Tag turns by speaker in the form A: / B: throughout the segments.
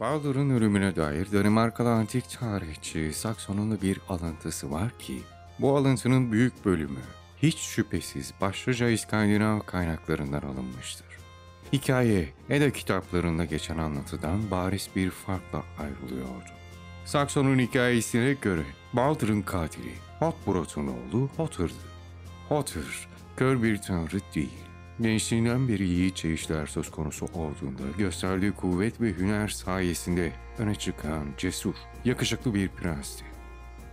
A: Baldur'un ölümüne dair Danimarkalı antik tarihçi Sakson'un bir alıntısı var ki, bu alıntının büyük bölümü hiç şüphesiz başlıca İskandinav kaynaklarından alınmıştır. Hikaye, Eda kitaplarında geçen anlatıdan bariz bir farkla ayrılıyordu. Sakson'un hikayesine göre Baldur'un katili Hotbrot'un oğlu Hotter'dı. Hotter, kör bir tanrı değil. Gençliğinden beri yiğitçe işler söz konusu olduğunda gösterdiği kuvvet ve hüner sayesinde öne çıkan cesur, yakışıklı bir prensti.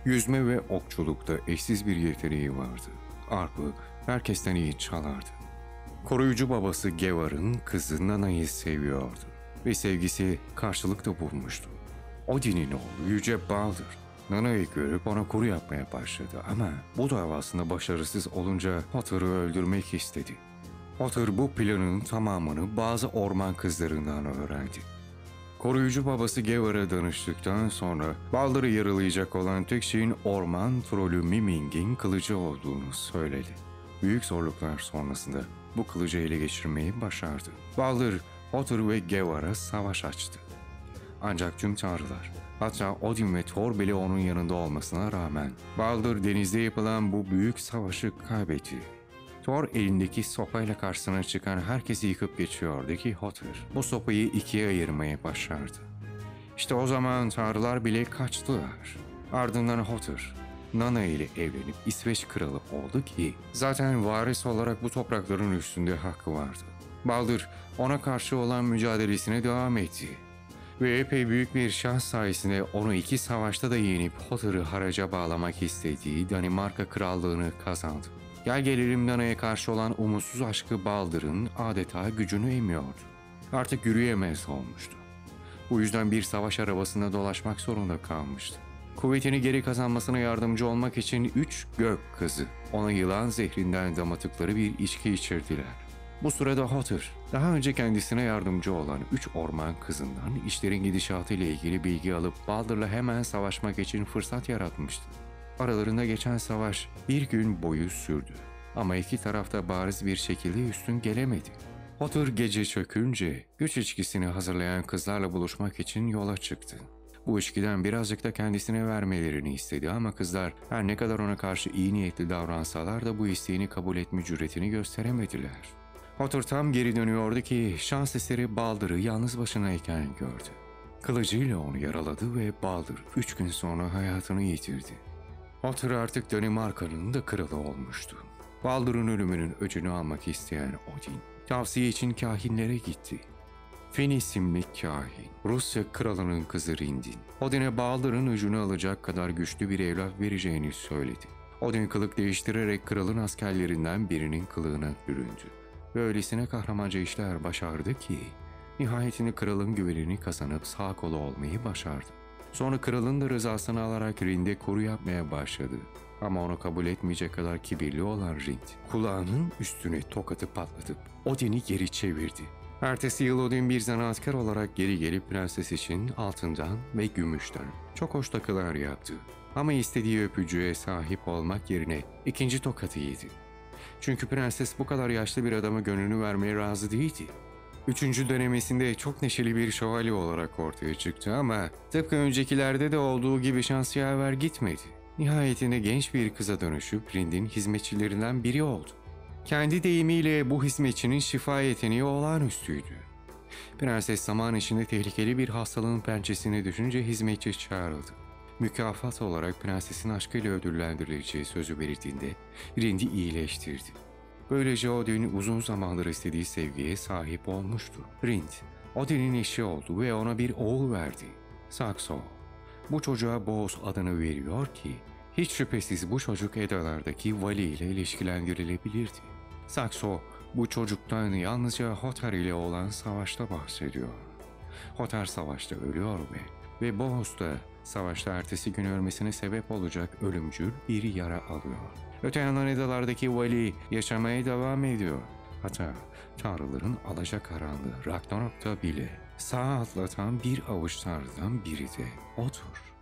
A: Yüzme ve okçulukta eşsiz bir yeteneği vardı. Arpı herkesten iyi çalardı. Koruyucu babası Gevar'ın kızı Nana'yı seviyordu ve sevgisi karşılık da bulmuştu. Odin'in oğlu Yüce Baldur, Nana'yı görüp ona kuru yapmaya başladı ama bu davasında başarısız olunca Hotter'ı öldürmek istedi. Hotter bu planın tamamını bazı orman kızlarından öğrendi. Koruyucu babası Gevar'a danıştıktan sonra Baldur'ı yaralayacak olan tek şeyin orman trolü Miming'in kılıcı olduğunu söyledi. Büyük zorluklar sonrasında bu kılıcı ele geçirmeyi başardı. Baldur, Hotter ve Gevar'a savaş açtı. Ancak tüm tanrılar, hatta Odin ve Thor bile onun yanında olmasına rağmen Baldur denizde yapılan bu büyük savaşı kaybetti. Thor elindeki sopayla karşısına çıkan herkesi yıkıp geçiyordu ki Hotter bu sopayı ikiye ayırmaya başardı. İşte o zaman tanrılar bile kaçtılar. Ardından Hotter, Nana ile evlenip İsveç kralı oldu ki zaten varis olarak bu toprakların üstünde hakkı vardı. Baldur ona karşı olan mücadelesine devam etti. Ve epey büyük bir şans sayesinde onu iki savaşta da yenip Hotter'ı haraca bağlamak istediği Danimarka krallığını kazandı. Gel gelelim Nana'ya karşı olan umutsuz aşkı Baldur'ın adeta gücünü emiyordu. Artık yürüyemez olmuştu. Bu yüzden bir savaş arabasında dolaşmak zorunda kalmıştı. Kuvvetini geri kazanmasına yardımcı olmak için üç gök kızı ona yılan zehrinden damatıkları bir içki içirdiler. Bu sırada Hotter, daha önce kendisine yardımcı olan üç orman kızından işlerin gidişatı ile ilgili bilgi alıp Baldur'la hemen savaşmak için fırsat yaratmıştı. Aralarında geçen savaş bir gün boyu sürdü. Ama iki tarafta bariz bir şekilde üstün gelemedi. Hotter gece çökünce güç içkisini hazırlayan kızlarla buluşmak için yola çıktı. Bu içkiden birazcık da kendisine vermelerini istedi ama kızlar her ne kadar ona karşı iyi niyetli davransalar da bu isteğini kabul etme cüretini gösteremediler. Hotter tam geri dönüyordu ki şans eseri Baldur'ı yalnız başınayken gördü. Kılıcıyla onu yaraladı ve Baldur üç gün sonra hayatını yitirdi. Hotter artık Danimarka'nın da kralı olmuştu. Baldur'un ölümünün öcünü almak isteyen Odin, tavsiye için kahinlere gitti. Fen isimli kahin, Rusya kralının kızı Rindin, Odin'e Baldur'un öcünü alacak kadar güçlü bir evlat vereceğini söyledi. Odin kılık değiştirerek kralın askerlerinden birinin kılığına büründü. Ve öylesine kahramanca işler başardı ki, nihayetinde kralın güvenini kazanıp sağ kolu olmayı başardı. Sonra kralın da rızasını alarak Rind'e koru yapmaya başladı. Ama onu kabul etmeyecek kadar kibirli olan Rind, kulağının üstüne tokatı patlatıp Odin'i geri çevirdi. Ertesi yıl Odin bir zanaatkar olarak geri gelip prenses için altından ve gümüşten çok hoş takılar yaptı. Ama istediği öpücüğe sahip olmak yerine ikinci tokatı yedi. Çünkü prenses bu kadar yaşlı bir adama gönlünü vermeye razı değildi. Üçüncü dönemesinde çok neşeli bir şövalye olarak ortaya çıktı ama tıpkı öncekilerde de olduğu gibi şans yaver gitmedi. Nihayetinde genç bir kıza dönüşüp Rind'in hizmetçilerinden biri oldu. Kendi deyimiyle bu hizmetçinin şifa yeteneği olağanüstüydü. Prenses zaman içinde tehlikeli bir hastalığın pençesine düşünce hizmetçi çağrıldı. Mükafat olarak prensesin aşkıyla ödüllendirileceği sözü belirttiğinde Rind'i iyileştirdi. Böylece Odin uzun zamandır istediği sevgiye sahip olmuştu. Rind, Odin'in eşi oldu ve ona bir oğul verdi. Saxo. Bu çocuğa Boğaz adını veriyor ki, hiç şüphesiz bu çocuk Edalardaki Vali ile ilişkilendirilebilirdi. Saxo, bu çocuktan yalnızca Hotar ile olan savaşta bahsediyor. Hotar savaşta ölüyor ve, ve da savaşta ertesi gün ölmesine sebep olacak ölümcül bir yara alıyor. Öte yandan Edalardaki Vali yaşamaya devam ediyor. Hatta tanrıların alacakaranlığı Ragnarok'ta bile sağ atlatan bir avuç tanrıdan biri de odur.